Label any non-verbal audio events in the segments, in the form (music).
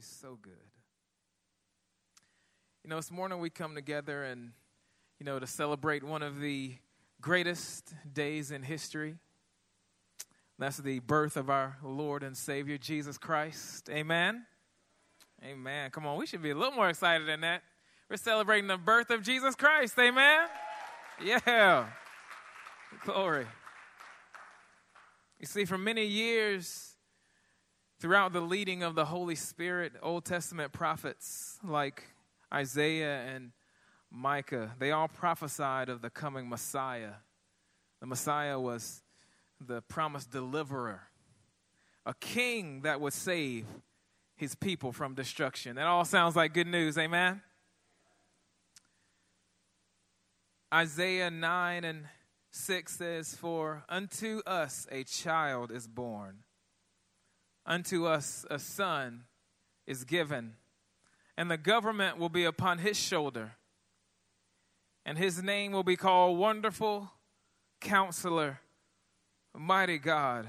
He's so good. You know, this morning we come together and, you know, to celebrate one of the greatest days in history. That's the birth of our Lord and Savior, Jesus Christ. Amen. Amen. Come on, we should be a little more excited than that. We're celebrating the birth of Jesus Christ. Amen. Yeah. Glory. You see, for many years, throughout the leading of the Holy Spirit, Old Testament prophets like Isaiah and Micah, they all prophesied of the coming Messiah. The Messiah was the promised deliverer, a king that would save his people from destruction. That all sounds like good news, amen? Isaiah 9 and 6 says, For unto us a child is born, unto us a son is given, and the government will be upon his shoulder, and his name will be called Wonderful Counselor, Mighty God,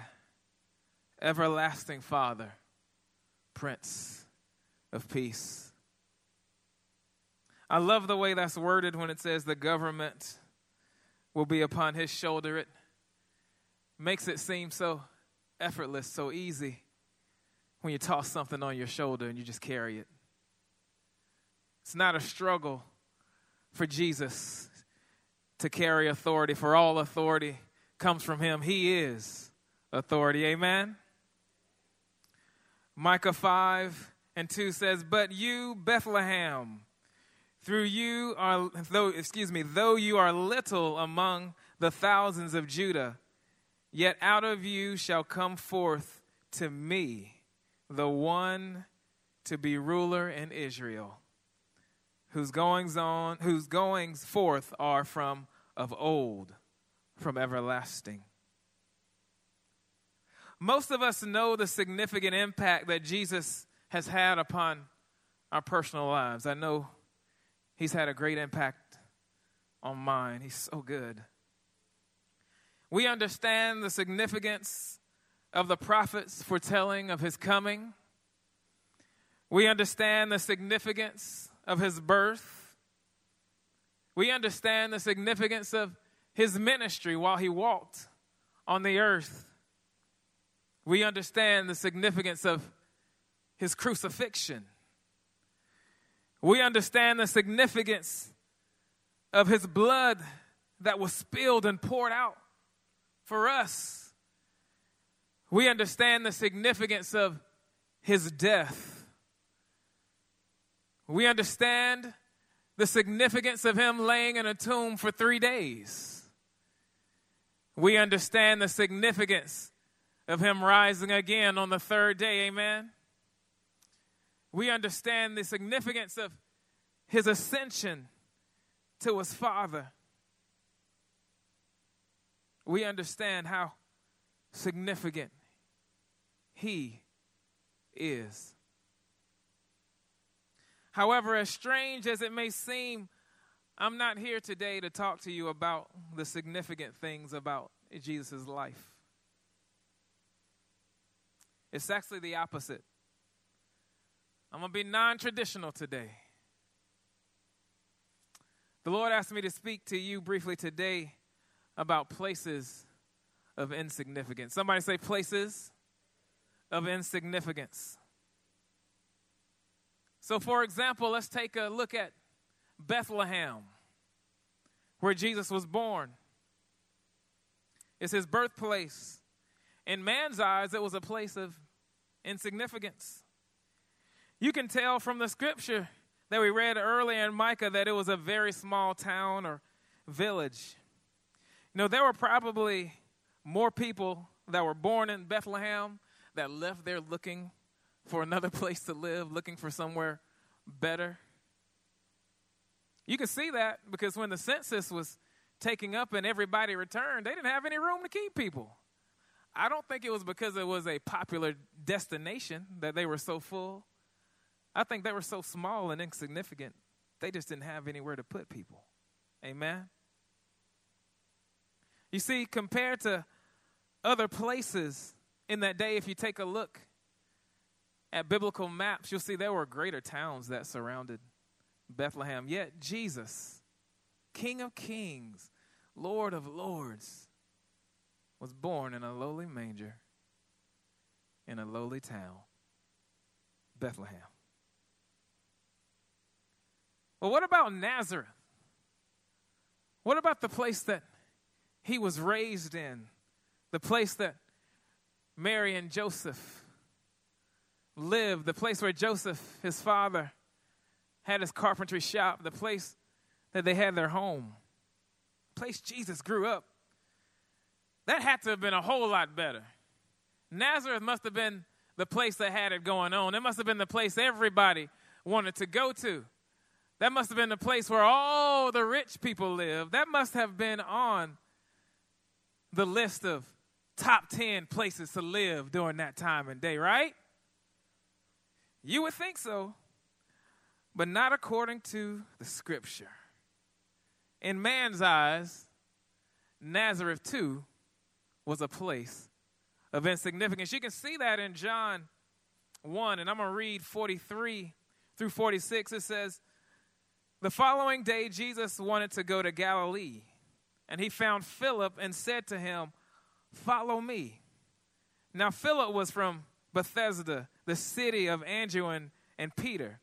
Everlasting Father, Prince of Peace. I love the way that's worded when it says the government will be upon his shoulder. It makes it seem so effortless, so easy when you toss something on your shoulder and you just carry it. It's not a struggle for Jesus to carry authority, for all authority comes from him. He is authority. Amen. Micah 5 and 2 says, But you, Bethlehem, through you are, though, excuse me, though you are little among the thousands of Judah, yet out of you shall come forth to me the one to be ruler in Israel, whose goings on, whose goings forth are from of old, from everlasting. Most of us know the significant impact that Jesus has had upon our personal lives. I know He's had a great impact on mine. He's so good. We understand the significance of the prophets foretelling of his coming. We understand the significance of his birth. We understand the significance of his ministry while he walked on the earth. We understand the significance of his crucifixion. We understand the significance of his blood that was spilled and poured out for us. We understand the significance of his death. We understand the significance of him laying in a tomb for three days. We understand the significance of him rising again on the third day. Amen we understand the significance of his ascension to his Father. We understand how significant he is. However, as strange as it may seem, I'm not here today to talk to you about the significant things about Jesus' life. It's actually the opposite. I'm going to be non traditional today. The Lord asked me to speak to you briefly today about places of insignificance. Somebody say places of insignificance. So, for example, let's take a look at Bethlehem, where Jesus was born. It's his birthplace. In man's eyes, it was a place of insignificance. You can tell from the scripture that we read earlier in Micah that it was a very small town or village. You know, there were probably more people that were born in Bethlehem that left there looking for another (laughs) place to live, looking for somewhere better. You can see that because when the census was taking up and everybody returned, they didn't have any room to keep people. I don't think it was because it was a popular destination that they were so full. I think they were so small and insignificant, they just didn't have anywhere to put people. Amen? You see, compared to other places in that day, if you take a look, at biblical maps, you'll see there were greater towns that surrounded Bethlehem. Yet Jesus, King of kings, Lord of lords, was born in a lowly manger in a lowly town, Bethlehem. Well, what about Nazareth? What about the place that he was raised in? The place that Mary and Joseph lived, the place where Joseph, his father, had his carpentry shop, the place that they had their home, the place Jesus grew up. That had to have been a whole lot better. Nazareth must have been the place that had it going on. It must have been the place everybody wanted to go to. That must have been the place where all the rich people lived. That must have been on the list of top 10 places to live during that time and day, right? You would think so, but not according to the scripture. In man's eyes, Nazareth too was a place of insignificance. You can see that in John 1, and I'm going to read 43 through 46. It says, The following day, Jesus wanted to go to Galilee, and he found Philip and said to him, Follow me. Now, Philip was from Bethsaida, the city of Andrew and, and Peter.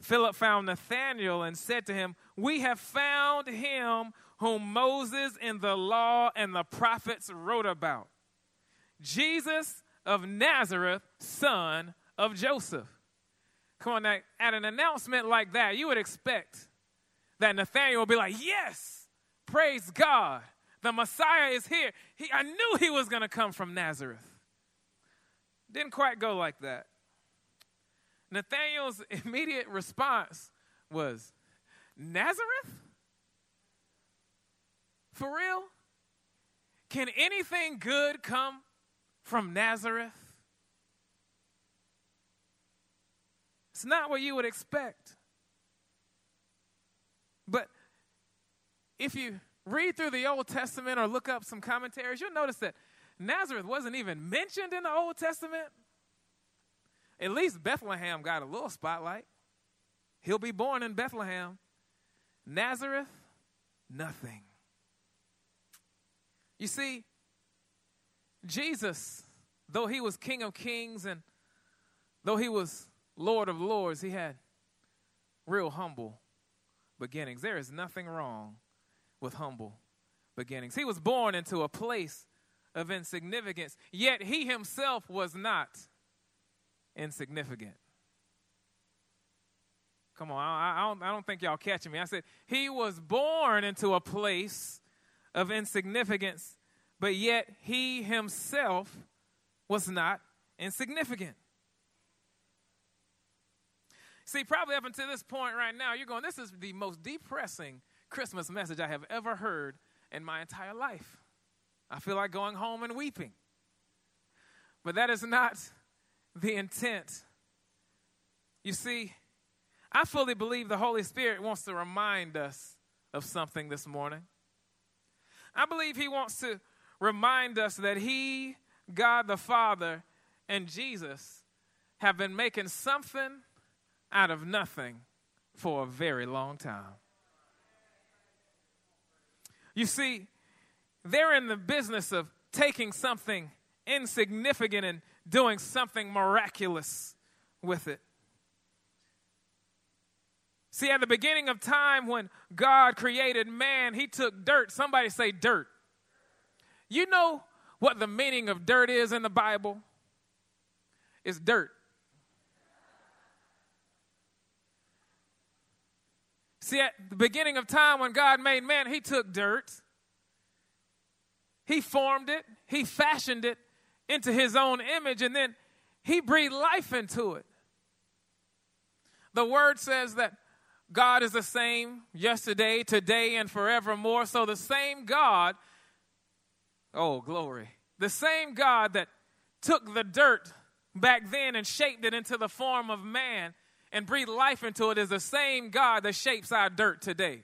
Philip found Nathanael and said to him, We have found him whom Moses in the law and the prophets wrote about. Jesus of Nazareth, son of Joseph. Come on, now, at an announcement like that, you would expect that Nathanael would be like, Yes, praise God. The Messiah is here. He, I knew he was going to come from Nazareth. Didn't quite go like that. Nathanael's (laughs) immediate response was, Nazareth? For real? Can anything good come from Nazareth? It's not what you would expect. But if you read through the Old Testament or look up some commentaries, you'll notice that Nazareth wasn't even mentioned in the Old Testament. At least Bethlehem got a little spotlight. He'll be born in Bethlehem. Nazareth, nothing. You see, Jesus, though he was King of Kings and though he was Lord of Lords, he had real humble beginnings. There is nothing wrong with humble beginnings. He was born into a place of insignificance, yet he himself was not insignificant. Come on, I, I, don't, I don't think y'all catching me. I said, he was born into a place of insignificance, but yet he himself was not insignificant. See, probably up until this point right now, you're going, this is the most depressing Christmas message I have ever heard in my entire life. I feel like going home and weeping. But that is not the intent. You see, I fully believe the Holy Spirit wants to remind us of something this morning. I believe He wants to remind us that He, God the Father, and Jesus have been making something out of nothing for a very long time. You see, they're in the business of taking something insignificant and doing something miraculous with it. See, at the beginning of time when God created man, he took dirt. Somebody say dirt. You know what the meaning of dirt is in the Bible? It's dirt. See, at the beginning of time when God made man, he took dirt, he formed it, he fashioned it into his own image, and then he breathed life into it. The word says that God is the same yesterday, today, and forevermore. So the same God, oh, glory, the same God that took the dirt back then and shaped it into the form of man and breathe life into it is the same God that shapes our dirt today.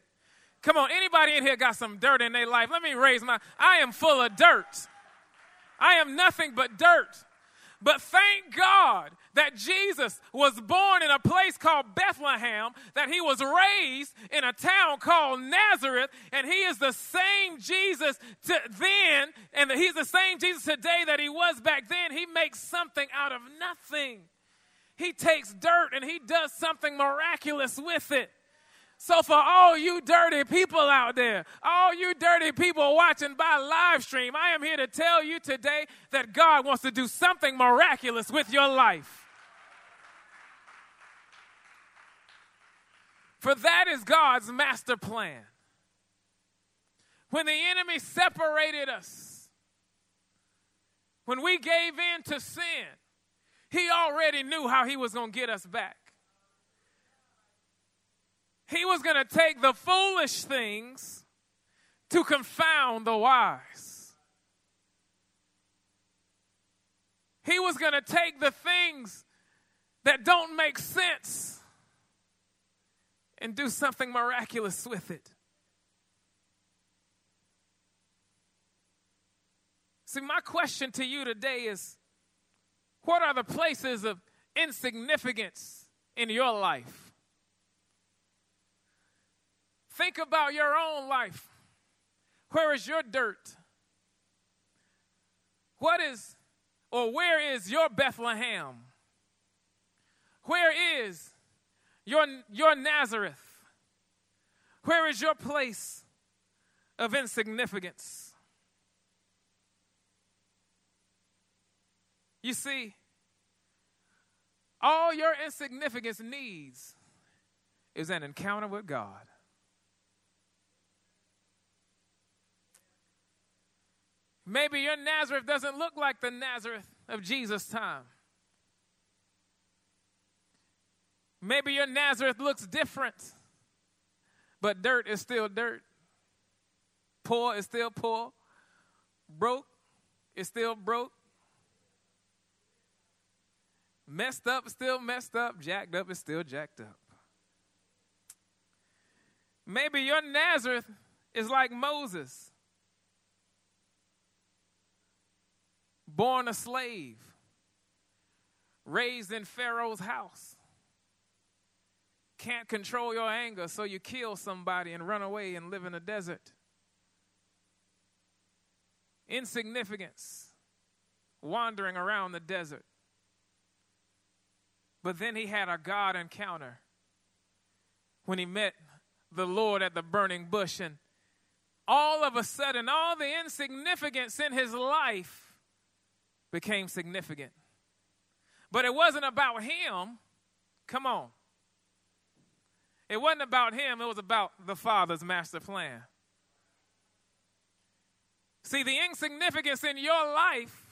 Come on, anybody in here got some dirt in their life? Let me raise my I am full of dirt. I am nothing but dirt. But thank God that Jesus was born in a place called Bethlehem, that he was raised in a town called Nazareth, and he is the same Jesus then, and he's the same Jesus today that he was back then. He makes something out of nothing. He takes dirt and he does something miraculous with it. So, for all you dirty people out there, all you dirty people watching by live stream, I am here to tell you today that God wants to do something miraculous with your life. For that is God's master plan. When the enemy separated us, when we gave in to sin, he already knew how he was going to get us back. He was going to take the foolish things to confound the wise. He was going to take the things that don't make sense and do something miraculous with it. See, my question to you today is what are the places of insignificance in your life? Think about your own life. Where is your dirt? What is, or where is your Bethlehem? Where is your, your Nazareth? Where is your place of insignificance? You see, all your insignificance needs is an encounter with God. Maybe your Nazareth doesn't look like the Nazareth of Jesus' time. Maybe your Nazareth looks different, but dirt is still dirt. Poor is still poor. Broke is still broke. Messed up still messed up. Jacked up is still jacked up. Maybe your Nazareth is like Moses. born a slave, raised in Pharaoh's house. Can't control your anger, so you kill somebody and run away and live in a desert. Insignificance, wandering around the desert. But then he had a God encounter when he met the Lord at the burning bush, and all of a sudden, all the insignificance in his life became significant. But it wasn't about him. Come on. It wasn't about him, it was about the Father's master plan. See, the insignificance in your life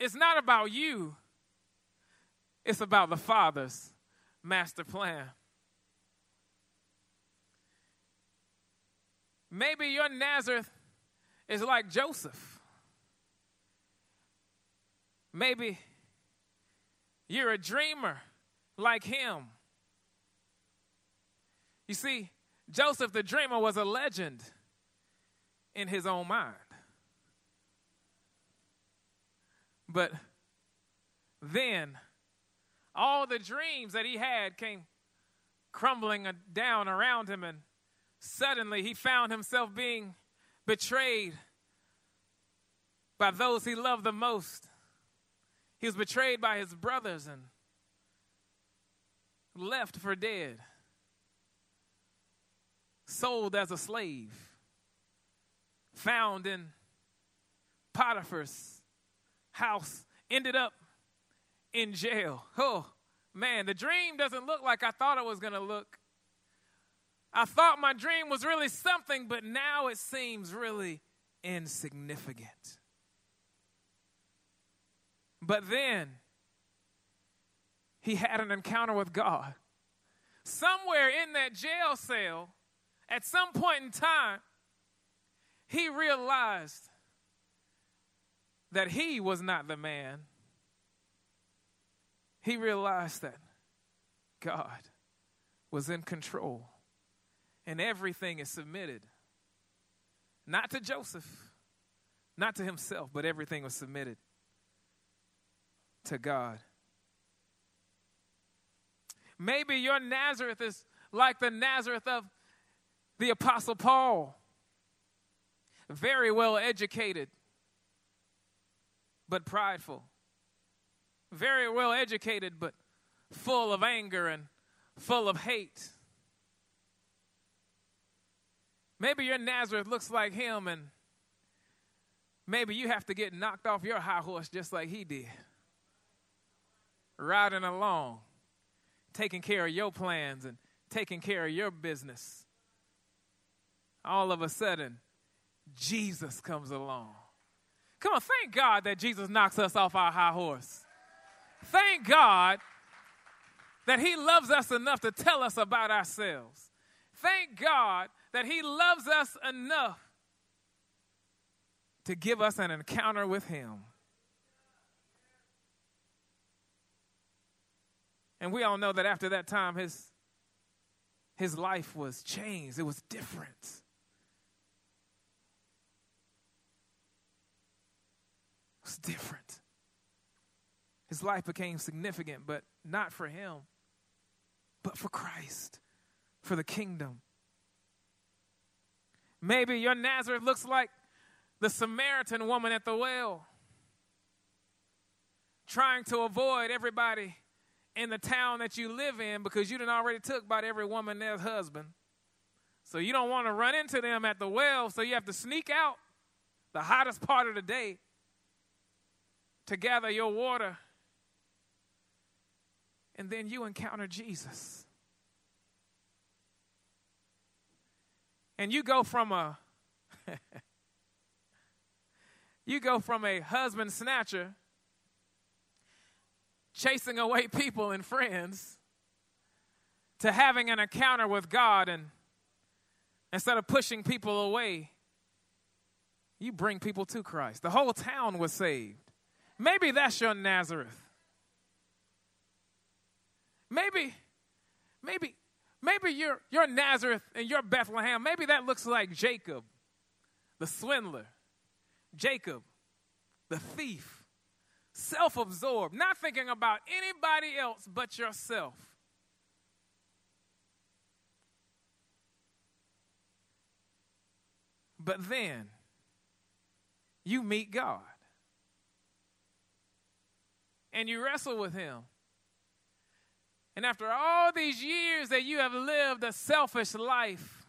is not about you, it's about the Father's master plan. Maybe your Nazareth is like Joseph. Maybe you're a dreamer like him. You see, Joseph the dreamer was a legend in his own mind. But then all the dreams that he had came crumbling down around him, and suddenly he found himself being betrayed by those he loved the most. He was betrayed by his brothers and left for dead, sold as a slave, found in Potiphar's house, ended up in jail. Oh, man, the dream doesn't look like I thought it was going to look. I thought my dream was really something, but now it seems really insignificant. But then he had an encounter with God. Somewhere in that jail cell, at some point in time, he realized that he was not the man. He realized that God was in control and everything is submitted. Not to Joseph, not to himself, but everything was submitted to God. Maybe your Nazareth is like the Nazareth of the Apostle Paul. Very well educated, but prideful. Very well educated, but full of anger and full of hate. Maybe your Nazareth looks like him, and maybe you have to get knocked off your high horse just like he did. Riding along, taking care of your plans and taking care of your business. All of a sudden, Jesus comes along. Come on, thank God that Jesus knocks us off our high horse. Thank God that He loves us enough to tell us about ourselves. Thank God that He loves us enough to give us an encounter with Him. And we all know that after that time, his, his life was changed, it was different. It was different. His life became significant, but not for him, but for Christ, for the kingdom. Maybe your Nazareth looks like the Samaritan woman at the well, trying to avoid everybody in the town that you live in because you done already took about every woman their husband. So you don't want to run into them at the well, so you have to sneak out the hottest part of the day to gather your water. And then you encounter Jesus. And you go from a (laughs) you go from a husband snatcher chasing away people and friends to having an encounter with God and instead of pushing people away you bring people to Christ. The whole town was saved. Maybe that's your Nazareth. Maybe, maybe, maybe you're, you're Nazareth and you're Bethlehem, maybe that looks like Jacob, the swindler, Jacob, the thief, self absorbed, not thinking about anybody else but yourself. But then you meet God and you wrestle with Him. And after all these years that you have lived a selfish life,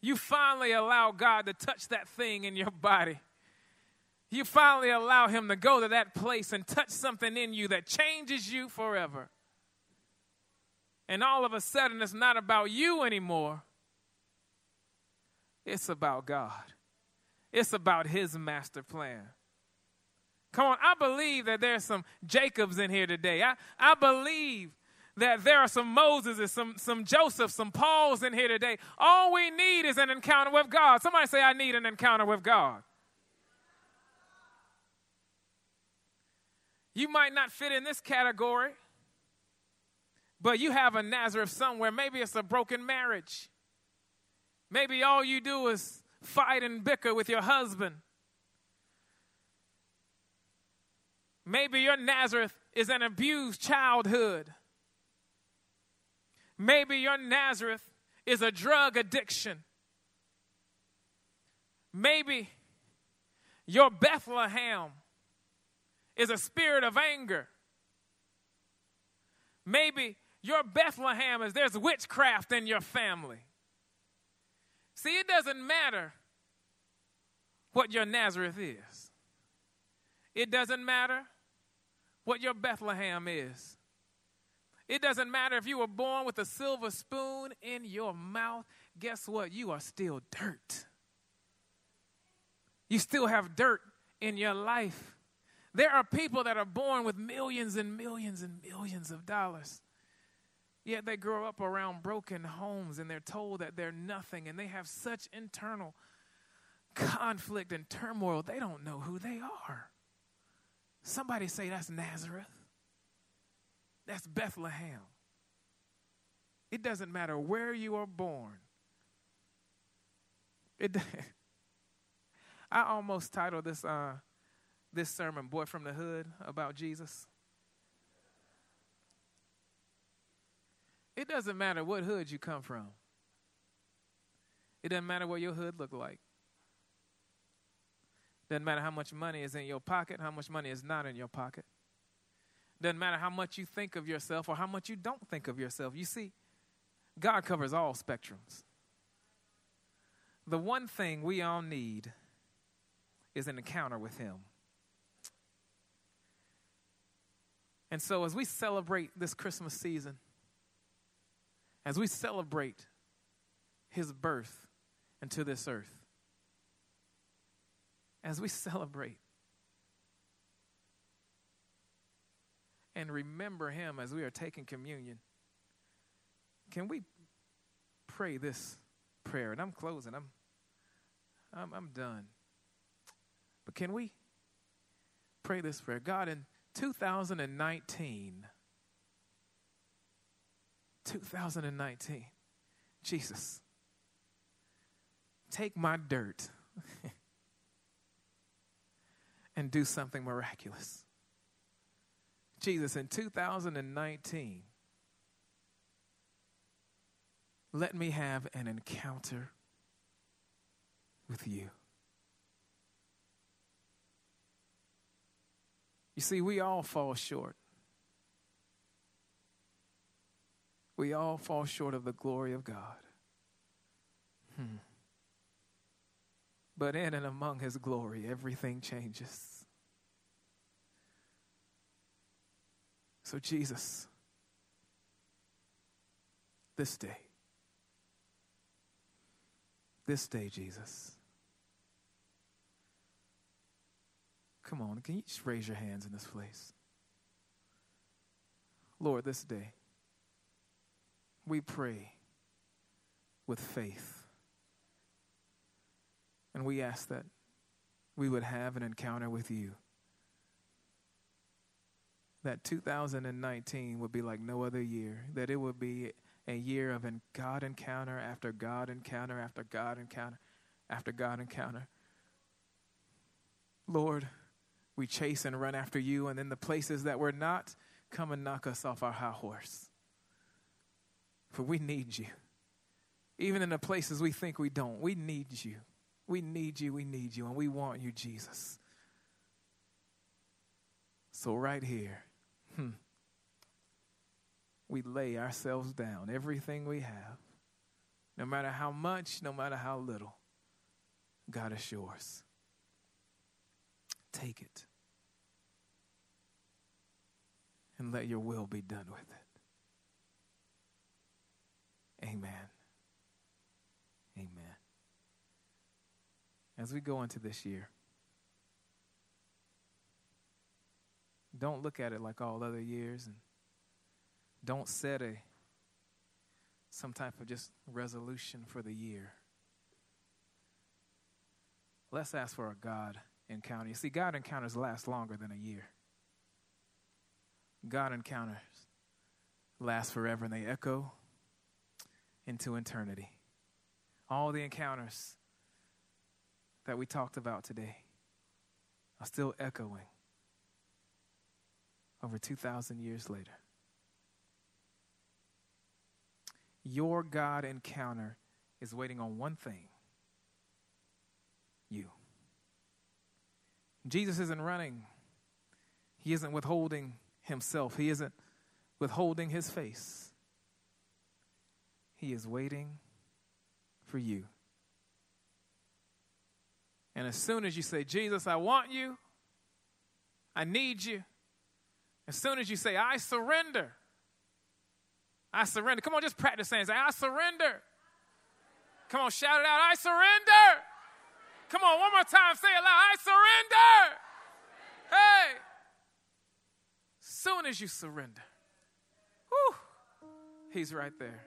you finally allow God to touch that thing in your body. You finally allow Him to go to that place and touch something in you that changes you forever. And all of a sudden, it's not about you anymore, it's about God, it's about His master plan. Come on, I believe that there's some Jacobs in here today. I, I believe that there are some Moses, some, some Josephs, some Pauls in here today. All we need is an encounter with God. Somebody say, I need an encounter with God. You might not fit in this category, but you have a Nazareth somewhere. Maybe it's a broken marriage. Maybe all you do is fight and bicker with your husband. Maybe your Nazareth is an abused childhood. Maybe your Nazareth is a drug addiction. Maybe your Bethlehem is a spirit of anger. Maybe your Bethlehem is there's witchcraft in your family. See, it doesn't matter what your Nazareth is, it doesn't matter what your Bethlehem is. It doesn't matter if you were born with a silver spoon in your mouth. Guess what? You are still dirt. You still have dirt in your life. There are people that are born with millions and millions and millions of dollars. Yet they grow up around broken homes and they're told that they're nothing and they have such internal conflict and turmoil, they don't know who they are. Somebody say that's Nazareth. That's Bethlehem. It doesn't matter where you are born. It, (laughs) I almost titled this uh, this sermon, Boy from the Hood, about Jesus? It doesn't matter what hood you come from. It doesn't matter what your hood look like. Doesn't matter how much money is in your pocket, how much money is not in your pocket. Doesn't matter how much you think of yourself or how much you don't think of yourself. You see, God covers all spectrums. The one thing we all need is an encounter with Him. And so, as we celebrate this Christmas season, as we celebrate His birth into this earth, as we celebrate and remember Him as we are taking communion, can we pray this prayer? And I'm closing. I'm, I'm, I'm done. But can we pray this prayer? God, in 2019, 2019, Jesus, take my dirt (laughs) and do something miraculous. Jesus, in 2019, let me have an encounter with you. You see, we all fall short. We all fall short of the glory of God. Hmm. But in and among His glory, everything changes. So, Jesus, this day, this day, Jesus, come on, can you just raise your hands in this place? Lord, this day, we pray with faith. And we ask that we would have an encounter with you that 2019 would be like no other year, that it would be a year of God encounter after God encounter after God encounter after God encounter. Lord, we chase and run after you, and in the places that we're not, come and knock us off our high horse. For we need you. Even in the places we think we don't, we need you. We need you, we need you, and we want you, Jesus. So, right here, Hmm. We lay ourselves down, everything we have, no matter how much, no matter how little, God is yours. Take it and let your will be done with it. Amen. Amen. As we go into this year, Don't look at it like all other years and don't set a some type of just resolution for the year. Let's ask for a God encounter. You see, God encounters last longer than a year. God encounters last forever and they echo into eternity. All the encounters that we talked about today are still echoing over 2,000 years later. Your God encounter is waiting on one thing you. Jesus isn't running, He isn't withholding Himself, He isn't withholding His face. He is waiting for you. And as soon as you say, Jesus, I want you, I need you, as soon as you say, I surrender, I surrender. Come on, just practice saying, say, I surrender. Come on, shout it out, I surrender. Come on, one more time, say it loud, I surrender. Hey. Soon as you surrender, whew, he's right there.